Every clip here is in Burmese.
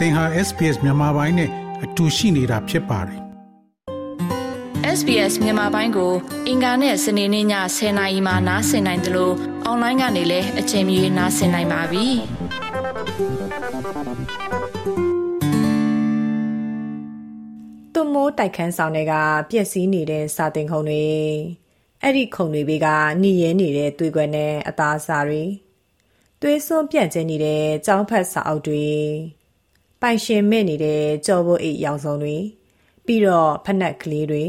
သင်ဟာ SPS မြန်မာပိုင်းနဲ့အတူရှိနေတာဖြစ်ပါတယ်။ SBS မြန်မာပိုင်းကို အင်ကာနဲ့စနေနေ့ည10:00နာရီမှနားဆင်နိုင်တယ်လို့အွန်လိုင်းကနေလည်းအချိန်မီနားဆင်နိုင်ပါပြီ။သွမိုးတိုက်ခန်းဆောင်တွေကပျက်စီးနေတဲ့စာတင်ခုံတွေအဲ့ဒီခုံတွေဘေးကหนีရဲနေတဲ့သွေးကွက်နဲ့အသားအစာတွေသွေးစွန်းပြန့်ကျဲနေတဲ့ကြောင်းဖက်စာအုပ်တွေ ပိုင်ရှင်မဲ့နေတဲ့ကြော်ဘိုးအိတ်ရောင်စုံတွေပြီးတော့ဖက်နှက်ကလေးတွေ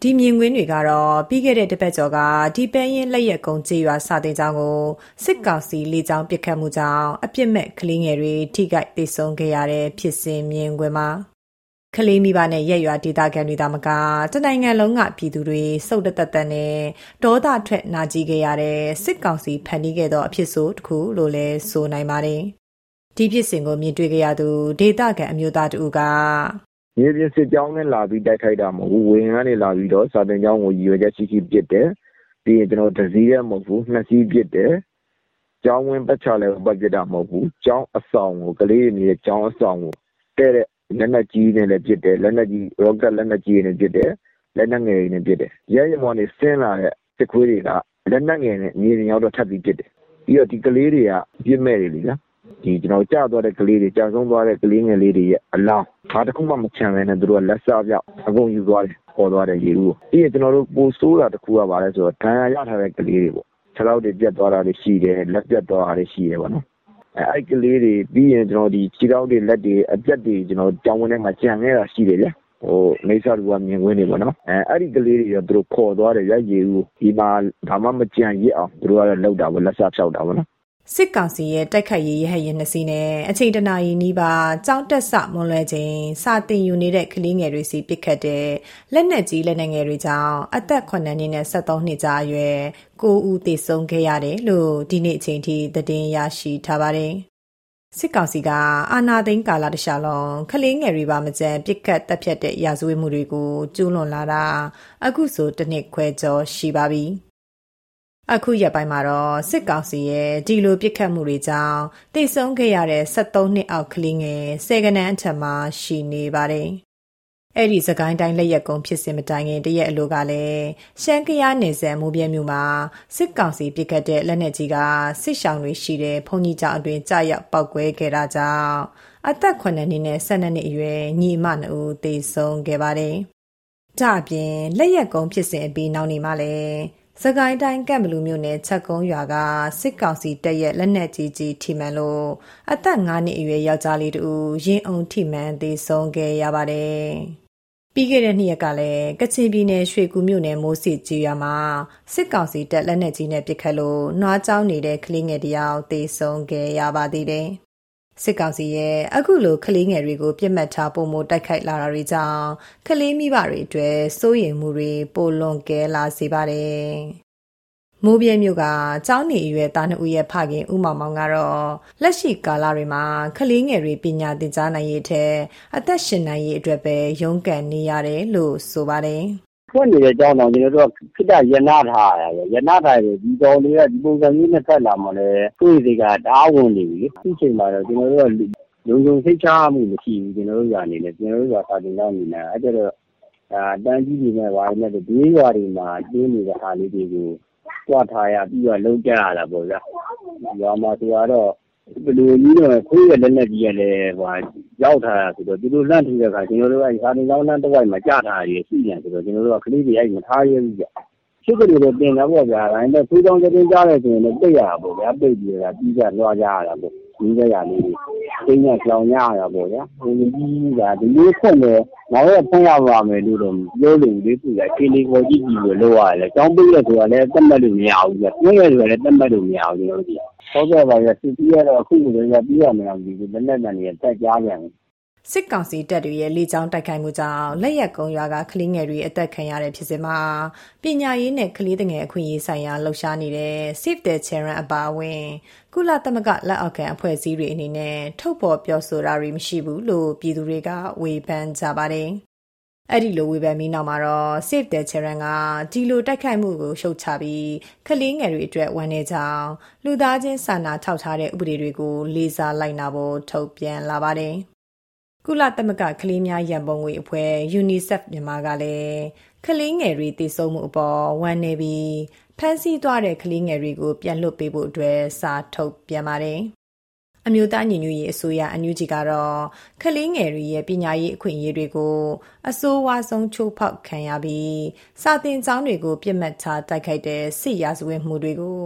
ဒီမြင်ကွင်းတွေကတော့ပြီးခဲ့တဲ့တပတ်ကျော်ကဒီပန်းရင်လက်ရက်ကုန်းကြေးရွာစာတင်ကျောင်းကိုစစ်ကောင်စီလေကြောင်းပစ်ခတ်မှုကြောင့်အပြစ်မဲ့ကလေးငယ်တွေထိခိုက်ဒေဆုံးခဲ့ရတဲ့ဖြစ်စဉ်မြင်ကွင်းမှာကလေးမိဘနဲ့ရက်ရွာဒေသခံတွေသာမကတနိုင်ငံလုံးကပြည်သူတွေစုတ်တသက်သက်နဲ့ဒေါသထွက်နာကျင်ခဲ့ရတဲ့စစ်ကောင်စီဖန်တီးခဲ့သောအဖြစ်ဆိုတစ်ခုလို့လည်းဆိုနိုင်ပါတယ်။ ဒီဖြစ်စဉ်ကိုမြင်တွေ့ခဲ့ရသူဒေသခံအမျိုးသားတူကမြေပြင်စစ်ကြောင်းနဲ့လာပြီးတိုက်ခိုက်တာမဟုတ်ဘူးဝေဟင်ကနေလာပြီးတော့စာတင်ကျောင်းကိုရည်ရွယ်ချက်ရှိရှိပစ်တယ်ပြီးရင်ကျွန်တော်တစည်းရဲမဟုတ်ဘူးနှစ်စီးပစ်တယ်ကျောင်းဝင်းပတ်ချလဲပတ်ပစ်တာမဟုတ်ဘူးကျောင်းအဆောင်ကိုကလေးတွေနေတဲ့ကျောင်းအဆောင်ကိုတဲ့တဲ့လက်နက်ကြီးနဲ့လည်းပစ်တယ်လက်နက်ကြီးရော့ကက်လက်နက်ကြီးနဲ့ပစ်တယ်လက်နက်ငယ်တွေနဲ့ပစ်တယ်ရဲရဲမော်နေဆင်းလာတဲ့စစ်ခွေးတွေကလက်နက်ငယ်နဲ့မြေပြင်ရောက်တော့ထပ်ပြီးပစ်တယ်ပြီးတော့ဒီကလေးတွေကပြစ်မဲ့တွေလीလား ဒီကျွန်တော်ကြာသွားတဲ့ကလေးတွေကြာဆုံးသွားတဲ့ကလေးငယ်လေးတွေရဲ့အလောင်းဘာတစ်ခုမှမချန်ပဲနဲ့သူတို့ကလက်စားပြောက်အကုန်ယူသွားတယ်ပေါ်သွားတယ်ရေဦးကိုပြီးရင်ကျွန်တော်တို့ပိုဆိုးတာတစ်ခုကပါလဲဆိုတော့ဒဏ်ရာရထားတဲ့ကလေးတွေပေါ့ခြေထောက်တွေပြတ်သွားတာတွေရှိတယ်လက်ပြတ်သွားတာတွေရှိတယ်ပေါ့နော်အဲအဲ့ကလေးတွေပြီးရင်ကျွန်တော်ဒီခြေထောက်တွေလက်တွေအပြတ်တွေကျွန်တော်ကြောင်ဝင်ထဲမှာကြံနေတာရှိတယ်ဗျဟိုမိစ္ဆာလူကမြင်ကွင်းနေပေါ့နော်အဲအဲ့ဒီကလေးတွေတော့သူတို့ခေါ်သွားတယ်ရရေဦးဒီမှာဒါမှမကြံရစ်အောင်သူတို့ကတော့လောက်တာပေါ့လက်စားဖြောက်တာပေါ့နော် စစ်ကောင်စီရဲ့တိုက်ခိုက်ရေးရဟရင်နှစ်စီးနဲ့အချိန်တနာရီနီးပါးကြောင်းတက်ဆမွန်လွဲခြင်းစာတင်ယူနေတဲ့ကလေးငယ်တွေစီပစ်ခတ်တဲ့လက်နက်ကြီးလက်နက်ငယ်တွေကြောင့်အသက်9နှစ်နဲ့73နှစ်ကြာအရွယ်9ဦးသေဆုံးခဲ့ရတယ်လို့ဒီနေ့အချိန်ထိသတင်းရရှိထားပါတယ်။စစ်ကောင်စီကအာဏာသိမ်းကာလတခြားလုံးကလေးငယ်တွေပါမကြမ်းပစ်ခတ်တပ်ဖြတ်တဲ့ရာဇဝတ်မှုတွေကိုကျူးလွန်လာတာအခုဆိုတစ်နှစ်ခွဲကျော်ရှိပါပြီ။ အခုရက်ပိုင်းမှာတော့စစ်ကောင်စီရဲ့ဒီလိုပြစ်ခတ်မှုတွေကြောင့်တိတ်ဆုံးခဲ့ရတဲ့73နှစ်အောက်ကလေးငယ်ဆယ်ကနန်းအထက်မှာရှိနေပါတယ်။အဲ့ဒီစကိုင်းတိုင်းလက်ရက်ကုန်းဖြစ်စဉ်မတိုင်ခင်တရက်အလိုကလည်းရှမ်းကရနယ်စပ်မိုးပြဲမြို့မှာစစ်ကောင်စီပြစ်ခတ်တဲ့လက်နက်ကြီးကစစ်ရှောင်းတွေရှိတဲ့ဘုံကြီးကျောင်းအတွင်းကြာရောက်ပောက်ကွဲခဲ့တာကြောင့်အသက်9နှစ်နဲ့12နှစ်အရွယ်ညီမနှစ်ဦးသေဆုံးခဲ့ပါတယ်။ကြအပြင်လက်ရက်ကုန်းဖြစ်စဉ်အပြီးနောက်နေမှလည်း စကိုင်းတိုင်းကံဘလူမြို့နယ်ချက်ကုန်းရွာကစစ်ကောင်စီတပ်ရဲ့လက်နက်ကြီးကြီးထိမှန်လို့အသက်9နှစ်အရွယ်ယောက်ျားလေးတူရင်အုံထိမှန်သေဆုံးခဲ့ရပါတယ်။ပြီးခဲ့တဲ့နှစ်ရက်ကလည်းကချင်ပြည်နယ်ရွှေကူမြို့နယ်မိုးစစ်ကြီးရွာမှာစစ်ကောင်စီတပ်လက်နက်ကြီးနဲ့ပစ်ခတ်လို့နွားကျောင်းနေတဲ့ကလေးငယ်တယောက်သေဆုံးခဲ့ရပါသေးတယ်။ စစ်ကောင်စီရဲ့အခုလိုကလေးငယ်တွေကိုပြစ်မှတ်ထားပုံမတိုက်ခိုက်လာတာတွေကြောင့်ကလေးမိဘတွေအတွက်စိုးရိမ်မှုတွေပိုလွန်ကဲလာစေပါတယ်။မိုးပြဲမြို့ကကျောင်းနေအရွယ်သားနှစ်ဦးရဲ့ဖခင်ဦးမောင်မောင်ကတော့လက်ရှိကာလတွေမှာကလေးငယ်တွေပညာသင်ကြားနိုင်ရေးထက်အသက်ရှင်နိုင်ရေးအတွက်ပဲရုန်းကန်နေရတယ်လို့ဆိုပါတယ်။ ဖွင့်နေတဲ့အကြောင်းတောင် ကျွန်တော်တို့က ခေတ္တရပ်နားထားရတာပဲရပ်နားထားတယ်ဒီတော်လေးကဒီပုံစံမျိုးနဲ့ဆက်လာမှလည်းကိုယ့်စိတ်က တအားဝင်နေပြီလေ အခုချိန်မှာတော့ ကျွန်တော်တို့က လုံခြုံစိတ်ချမှုမရှိဘူး ကျွန်တော်တို့ကအနေနဲ့ ကျွန်တော်တို့ကစာတင်ကြောင်းနေနေအဲ့ကျတော့ဒါတန်းကြီးတွေနဲ့ဝါရီနဲ့ဒီရွာတွေမှာ ကျင်းနေတဲ့ဟာလေးတွေကိုကြွထားရ ပြီးတော့လုံးကြရတာပေါ့ဗျာ ရွာမှာဆိုတော့ ဘယ်လိုနည်းနဲ့ခွေးရဲ့လက်နက်ကြီးကလည်းရောက်ထားတာဆိုတော့သူတို့လှမ်းထုတဲ့အခါကျနော်တို့အဲဒီစာသင်ကျောင်းနားတဝိုက်မှာကျထားတာတွေရှိနေတာဆိုတော့ကျနော်တို့ကကလေးတွေအဲဒီမထားရဲဘူးဗျ။ဖြစ်သလိုတော့တင်တာပေါ့ဗျာ။ဒါပေမဲ့ခွေးကြောင်သတင်းကြားတယ်ဆိုရင်တော့ပိတ်ရတာပေါ့ဗျာ။ပိတ်ပြီးတော့ပြေးကြလွှားကြရတာပေါ့။ နီးစပ်ရာလေးတွေချိန်းနဲ့လှောင်ကြရတာပေါ့ဗျာ။ဒီလိုဖွင့်တယ်နောက်ရက်ဖွင့်ရပါမယ်လို့တော့မပြောလိုဘူးလေ။အခြေအနေပေါ်ကြည့်ပြီးတော့လုပ်ရတယ်။ကျောင်းပိတ်တယ်ဆိုတာလည်းသတ်မှတ်လို့မရဘူးဗျ။ဖွင့်တယ်ဆိုတာလည်းသတ်မှတ်လို့မရဘူးကျနော်တို့ဆီက။ဟုတ်ကဲ့ပါဗျ။စစ်ပြီးကတော့အခုဆိုရင်ပြေးရမလားမသိဘူး။လက်နက်သံတွေထပ်ကြားပြန်ပြီ စစ်ကောင်စီတပ်တွေရဲ့လေကြောင်းတိုက်ခိုက်မှုကြောင့်လက်ရက်ကုန်းရွာကကလေးငယ်တွေအသက်ခံရတဲ့ဖြစ်စဉ်မှာပညာရေးနဲ့ကလေးငယ်အခွင့်အရေးဆိုင်ရာလှုပ်ရှားနေတဲ့ Save the Children အပါအဝင်ကုလသမဂ္ဂလက်အောက်ခံအဖွဲ့အစည်းတွေအနေနဲ့ထုတ်ဖော်ပြောဆိုတာတွေမရှိဘူးလို့ပြည်သူတွေကဝေဖန်ကြပါတယ်အဲ့ဒီလိုဝေဖန်ပြီးနောက်မှာတော့ Save the Children ကဒီလိုတိုက်ခိုက်မှုကိုရှုတ်ချပြီးကလေးငယ်တွေအတွက်ဝန်နေကြောင်းလူသားချင်းစာနာထောက်ထားတဲ့ဥပဒေတွေကိုလေးစားလိုက်နာဖို့ထုတ်ပြန်လာပါတယ်။ ကုလသမဂ္ဂကလေးများရန်ပုံငွေအဖွဲ့ UNICEF မြန်မာကလည်းကလေးငယ်တွေတည်ဆုံမှုအပေါ်ဝန်နေပြီးဖမ်းဆီးသွားတဲ့ကလေးငယ်တွေကို ပြန်လွှတ်ပေးဖို့အတွက်စာထုတ်ပြန်ပါတယ်။ အမျိုးသားညီညွတ်ရေးအစိုးရအန်ယူဂျီကတော့ ကလေးငယ်တွေရဲ့ ပညာရေးအခွင့်အရေးတွေကိုအစိုးဝါဆုံး ချိုးဖောက်ခံရပြီး စာသင်ကျောင်းတွေကိုပြစ်မှတ်ထား တိုက်ခိုက်တဲ့ စစ်ရာဇဝတ်မှုတွေကို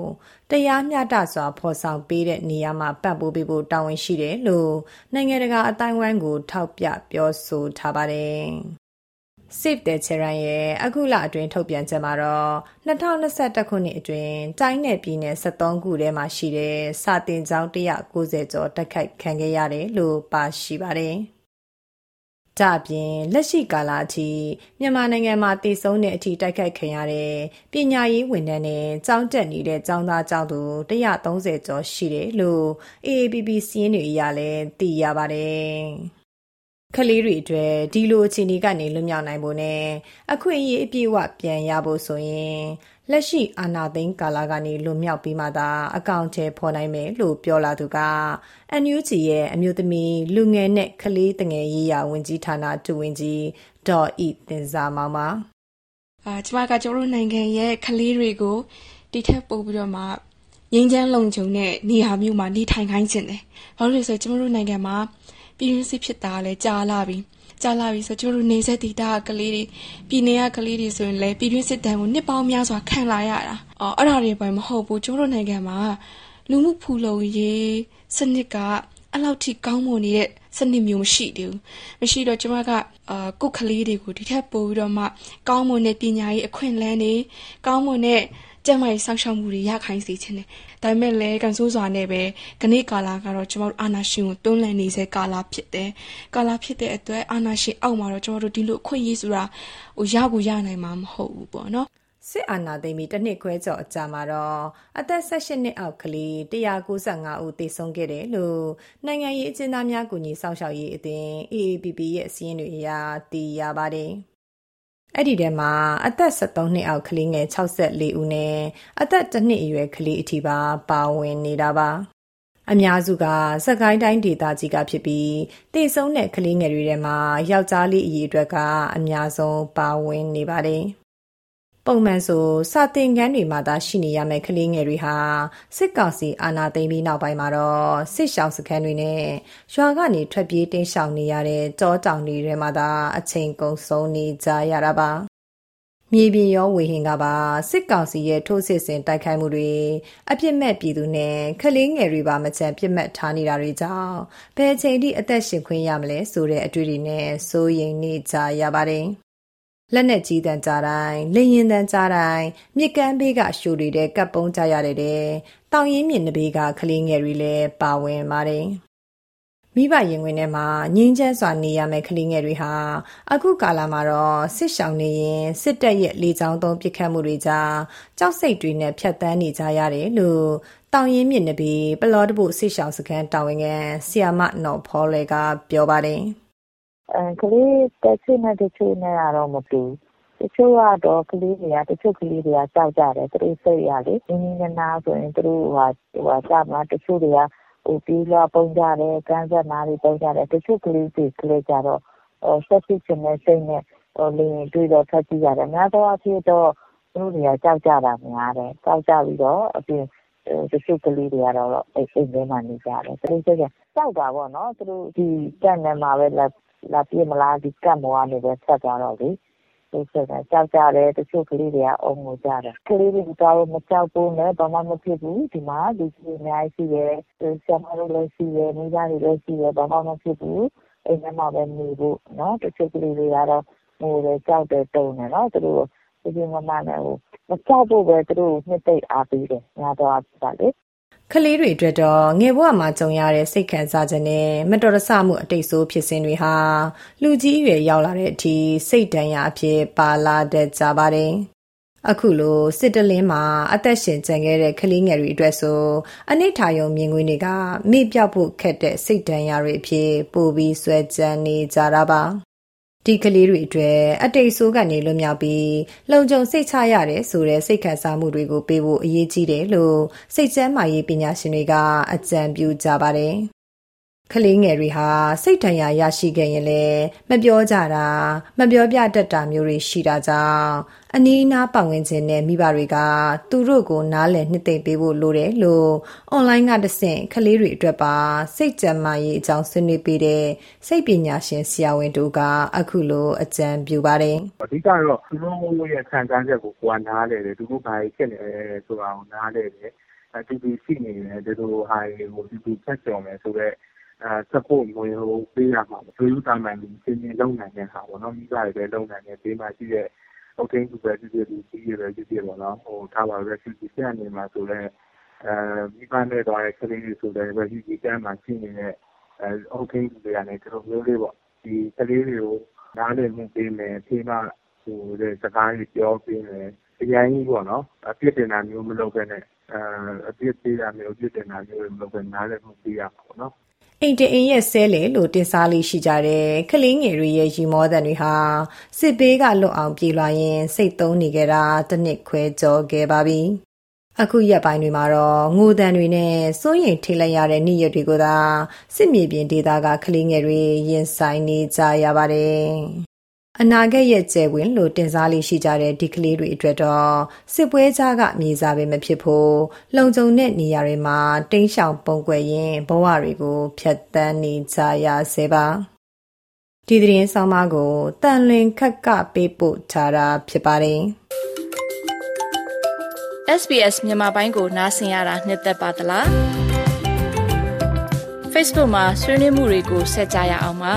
တရားမျှတစွာ ဖော်ဆောင်ပေးတဲ့နေရာမှာပတ်ပိုးပေးဖို့ တာဝန်ရှိတယ်လို့ နိုင်ငံတကာအတိုင်းအဝိုင်းကို ထောက်ပြ ပြောဆိုထားပါတယ်။ Save the Children ရဲ့အခုလအတွင်းထုတ်ပြန်ချက်မှာတော့2021ခုနှစ်အတွင်းတိုင်းနယ်ပြည်နယ်73ခုထဲမှာရှိတဲ့စာတင်ကျောင်း190ကျော်တက်ခိုက်ခံခဲ့ရတယ်လို့ပါရှိပါတယ်။ဒါပြင်လက်ရှိကာလအထိမြန်မာနိုင်ငံမှာတည်ဆုံတဲ့အထိတိုက်ခိုက်ခံရတဲ့ပညာရေးဝန်ထမ်းနဲ့ကျောင်းတက်နေတဲ့ကျောင်းသားကျောင်းသူ130ကျော်ရှိတယ်လို့ AAPP စီးရင်တွေအရလည်းသိရပါတယ်။ ကလေးတွေအတွက်ဒီလိုအခြေအနေကနေလွတ်မြောက်နိုင်ဖို့နဲ့အခွင့်အရေးအပြည့်အဝပြန်ရဖို့ဆိုရင်လက်ရှိအာဏာသိမ်းကာလကနေလွတ်မြောက်ပြီးမှသာအကောင့်ထဲဖော်နိုင်မယ်လို့ပြောလာသူက NUG ရဲ့အမျိုးသမီးလူငယ်နဲ့ကလေးတငယ်ရေးရာဝန်ကြီးဌာနတူဝင်ကြီးဒေါ်ဤတင်စာမောင်ပါအာကျမကကျတို့နိုင်ငံရဲ့ကလေးတွေကိုဒီထက်ပိုပြီးတော့မှငင်းချမ်းလုံခြုံတဲ့နေရာမျိုးမှာနေထိုင်ခိုင်းခြင်းတယ်။ဘာလို့လဲဆိုတော့ကျမတို့နိုင်ငံမှာ ပြည်ရင်းစစ်ဖြစ်တာလည်းကြာလာပြီကြာလာပြီဆိုကျတို့နေဆက်တီတာကလေးတွေပြည်နေရကလေးတွေဆိုရင်လည်းပြည်ရင်းစစ်တမ်းကိုနှစ်ပေါင်းများစွာခံလာရတာအော်အဲ့ဒါတွေပဲမဟုတ်ဘူးကျတို့နိုင်ငံမှာလူမှုဖူလုံရေးစနစ်ကအဲ့လောက်ထိကောင်းမွန်နေတဲ့စနစ်မျိုးမရှိသေးဘူးမရှိတော့ကျမကအာကုတ်ကလေးတွေကိုဒီထက်ပိုပြီးတော့မှကောင်းမွန်တဲ့ပညာရေးအခွင့်အလမ်းတွေကောင်းမွန်တဲ့ ကျန်းမာရေးစောင့်ရှောက်မှုတွေရခိုင်းစေခြင်းတယ်။ဒါပေမဲ့လည်းကန်ဆိုးစွာနဲ့ပဲခဏကာလကတော့ကျွန်တော်တို့အာနာရှင်ကိုတွန်းလှန်နေစေကာလဖြစ်တယ်။ကာလဖြစ်တဲ့အတွက်အာနာရှင်အောက်မှာတော့ကျွန်တော်တို့ဒီလိုအခွင့်အရေးဆိုတာဟိုရကိုရနိုင်မှာမဟုတ်ဘူးပေါ့နော်။စစ်အာဏာသိမ်းပြီးတစ်နှစ်ခွဲကျော်အကြာမှာတော့အသက်18နှစ်အောက်ကလေး195ဦးသေဆုံးခဲ့တယ်လို့နိုင်ငံရေးအကျဉ်းသားများကူညီဆောင်ရှောက်ရေးအသင်း AAPP ရဲ့အစည်းအဝေးအရသိရပါတယ်။ အဲ့ဒီထဲမှာအသက်73နှစ်အောက်ကလေးငယ်64ဦးနဲ့အသက်1နှစ်အရွယ်ကလေးအထိပါပါဝင်နေတာပါအများစုကစကိုင်းတိုင်းဒေသကြီးကဖြစ်ပြီးတည်ဆုံးတဲ့ကလေးငယ်တွေထဲမှာယောက်ျားလေးအရေအတွက်က အများဆုံးပါဝင်နေပါတယ် ပုံမှန်ဆိုစာသင်ခန်းတွေမှာသာရှိနေရမယ့်ကလေးငယ်တွေဟာစစ်ကောင်စီအာဏာသိမ်းပြီးနောက်ပိုင်းမှာတော့စစ်ရှောင်စခန်းတွေနဲ့ရွာကနေထွက်ပြေးတိမ်းရှောင်နေရတဲ့တောတောင်တွေထဲမှာသာအချိန်ကုန်ဆုံးနေကြရတာပါမြေပြင်ရောဝေဟင်ကပါစစ်ကောင်စီရဲ့ထိုးစစ်ဆင်တိုက်ခိုက်မှုတွေအပြစ်မဲ့ပြည်သူနဲ့ကလေးငယ်တွေပါမချမ်းပြစ်မှတ်ထားနေတာတွေကြောင့်ဘယ်ချိန်ထိအသက်ရှင်ခွင့်ရမလဲဆိုတဲ့အတွေ့အကြုံနဲ့စိုးရိမ်နေကြရပါတယ်။ လက်နဲ့ကြီးတန်ကြတိုင်းလေရင်တန်ကြတိုင်းမြစ်ကမ်းဘေးကရှိုးတွေတဲ့ကပ်ပုံးကြရတဲ့တဲ့တောင်ရင်မြင့်နဘေးကကလေးငယ်တွေလည်းပါဝင်ပါတယ်မိဘရင်ဝင်ထဲမှာငင်းချမ်းစွာနေရမယ့်ကလေးငယ်တွေဟာအခုကာလမှာတော့စစ်ရှောင်နေရင်စစ်တပ်ရဲ့လေကြောင်းသုံးပစ်ခတ်မှုတွေကြားကြောက်စိတ်တွေနဲ့ဖြတ်တန်းနေကြရတယ်လို့တောင်ရင်မြင့်နဘေးပလောတပုစစ်ရှောင်စခန်းတာဝန်ခံဆီယာမနော်ဖော်လေကပြောပါတယ်။ ကလေးတချို့နဲ့တချို့နဲ့ကတော့မတူဘူး။တချို့ကတော့ကလေးတွေကတချို့ကလေးတွေကကြောက်ကြတယ်။သူတို့စိတ်ကလေ။နီးနီးနားနားဆိုရင်သူတို့ကျမလားတချို့တွေကပြေးလွှားပုန်းကြတယ်။ကမ်းစပ်နားတွေပုန်းကြတယ်။တချို့ကလေးတွေကျတော့ဆက်ဖြစ်ချင်တဲ့စိတ်နဲ့လေယာဉ်တွေ့တော့ထွက်ပြေးကြတယ်။များသောအားဖြင့်တော့သူတို့တွေကကြောက်ကြတာများတယ်။ကြောက်ကြပြီးတော့အပြင်တချို့ကလေးတွေကတော့အိမ်ထဲမှာနေကြတယ်။သူတို့စိတ်ကကြောက်တာပေါ့နော်။သူတို့ဒီ Camp ထဲမှာပဲလာ ပစ်မလားဒီကပ်ပေါ်ကနေပဲဖြတ်သွားတော့လေသူကကြောက်ကြတယ်တချို့ကလေးတွေကအုံငိုကြတယ်ကလေးတွေကတော့မကြောက်ဘူးနဲ့ဘာမှမဖြစ်ဘူးဒီမှာဒီကြီးအများကြီးရှိတယ်ဆရာမတို့လည်းရှိတယ်မိသားစုလည်းရှိတယ်ဘာမှမဖြစ်ဘူးအိမ်ထဲမှာပဲနေဖို့နော်တချို့ကလေးတွေကတော့ဟိုလေကြောက်တယ်တုံတယ်နော်သူတို့ဒီဒီမမနဲ့ဟိုမကြောက်ဖို့ပဲသူတို့နှစ်သိအားပေးတယ်ညာတော့ပါလေ ကလေးတွေအတွက်တော့ငယ်ဘဝမှာကြုံရတဲ့စိတ်ခံစားချက်နဲ့မတော်တဆမှုအတိတ်ဆိုးဖြစ်စဉ်တွေဟာလူကြီးအရွယ်ရောက်လာတဲ့အထိစိတ်ဒဏ်ရာအဖြစ်ပါလာတတ်ကြပါတယ်။အခုလိုစစ်တလင်းမှာအသက်ရှင်ကျန်ခဲ့တဲ့ကလေးငယ်တွေအတွက်ဆိုအနိဋ္ဌာယုံမြင်ကွင်းတွေကမေ့ပြောက်ဖို့ခက်တဲ့စိတ်ဒဏ်ရာတွေအဖြစ်ပိုပြီးဆွဲကြံနေကြတာပါ။ ဒီကလေးတွေအတွက်အတိတ်ဆိုးကနေလွတ်မြောက်ပြီးလုံခြုံစိတ်ချရတယ်ဆိုတဲ့စိတ်ခံစားမှုတွေကိုပေးဖို့အရေးကြီးတယ်လို့စိတ်ကျန်းမာရေးပညာရှင်တွေကအကြံပြုကြပါတယ် ကလေးငယ်တွေဟာစိတ်ဒဏ်ရာရရှိခဲ့ရင်လည်းမပြောကြတာမပြောပြတတ်တာမျိုးတွေရှိတာကြောင့်အနီးအနားပတ်ဝန်းကျင်နဲ့မိဘတွေကသူတို့ကိုနားလည်နှစ်သိမ့်ပေးဖို့လိုတယ်လို့အွန်လိုင်းကတဆင့်ကလေးတွေအတွက်ပါစိတ်ကြမ်းမာရေးအကြောင်းဆွေးနွေးပေးတဲ့စိတ်ပညာရှင်ဆရာဝန်တို့ကအခုလိုအကြံပြုပါတယ်အဓိကတော့သူတို့ရဲ့ခံစားချက်ကိုကိုယ်ကနားလည်တယ်သူတို့ဘာဖြစ်နေလဲဆိုတာကိုနားလည်တယ်အတူတူရှိနေတယ်ဒီလိုဟာတွေကိုဒီလိုချက်ကြော်မယ်ဆိုတော့အဲ support မျိုးပေးရမှာပေါ့။ရိုးရိုးသာမန်လူအချင်းချင်းလုပ်နိုင်တဲ့ဟာပေါ့နော်။မိဘတွေလည်းလုပ်နိုင်တယ်။ဘေးမှာရှိတဲ့အုပ်ထိန်းသူပဲဖြစ်ဖြစ်လူကြီးတွေပဲဖြစ်ဖြစ်ပေါ့နော်။ထားပါတော့ refugee camp တွေမှာဆိုလည်းမိဘမဲ့သွားတဲ့ကလေးတွေဆိုလည်း refugee camp မှာရှိနေတဲ့အုပ်ထိန်းသူတွေကလည်းဒီလိုမျိုးလေးပေါ့။ဒီကလေးတွေကိုနားလည်မှုပေးမယ်။ဖေးမတဲ့စကားတွေပြောပေးမယ်။အရမ်းကြီးပေါ့နော်။အပြစ်တင်တာမျိုးမလုပ်ဘဲနဲ့အပြစ်ပေးတာမျိုးအပြစ်တင်တာမျိုးတွေမလုပ်ဘဲနားလည်မှုပေးရမှာပေါ့နော် အိမ်တအိမ်ရဲ့ဆဲလေလို့တင်စားလေးရှိကြတဲ့ကလေးငယ်တွေရဲ့ရီမောသံတွေဟာစစ်ဘေးကလွတ်အောင်ပြေးလွှာရင် စိတ်သုံးနေကြတာတစ်နှစ်ခွဲကျော်ခဲ့ပါပြီ။အခုရက်ပိုင်းတွေမှာတော့ငိုတန်တွေနဲ့စိုးရိမ်ထိလိုက်ရတဲ့နေ့ရက်တွေကိုသာစစ်မြေပြင်ဒေသကကလေးငယ်တွေရင်ဆိုင်နေကြရပါတယ် အနာဂတ်ရဲ့ကျယ်ဝင်လို့တင်စားလေးရှိကြတဲ့ဒီကလေးတွေအတွက်တော့စစ်ပွဲကြားကမြေစာပဲမဖြစ်ဖို့လုံခြုံတဲ့နေရာတွေမှာတိမ်းရှောင်ပုံကွယ်ရင်ဘဝတွေကိုဖျက်ဆီးနေကြရစေပါဒီသတင်းဆောင်မကိုတန်လွင်ခက်ကပေးပို့ထားတာဖြစ်ပါတယ် SBS မြန်မာပိုင်းကိုနားဆင်ရတာနှစ်သက်ပါတလား Facebook မှာဆွေးနွေးမှုတွေကိုဆက်ကြရအောင်ပါ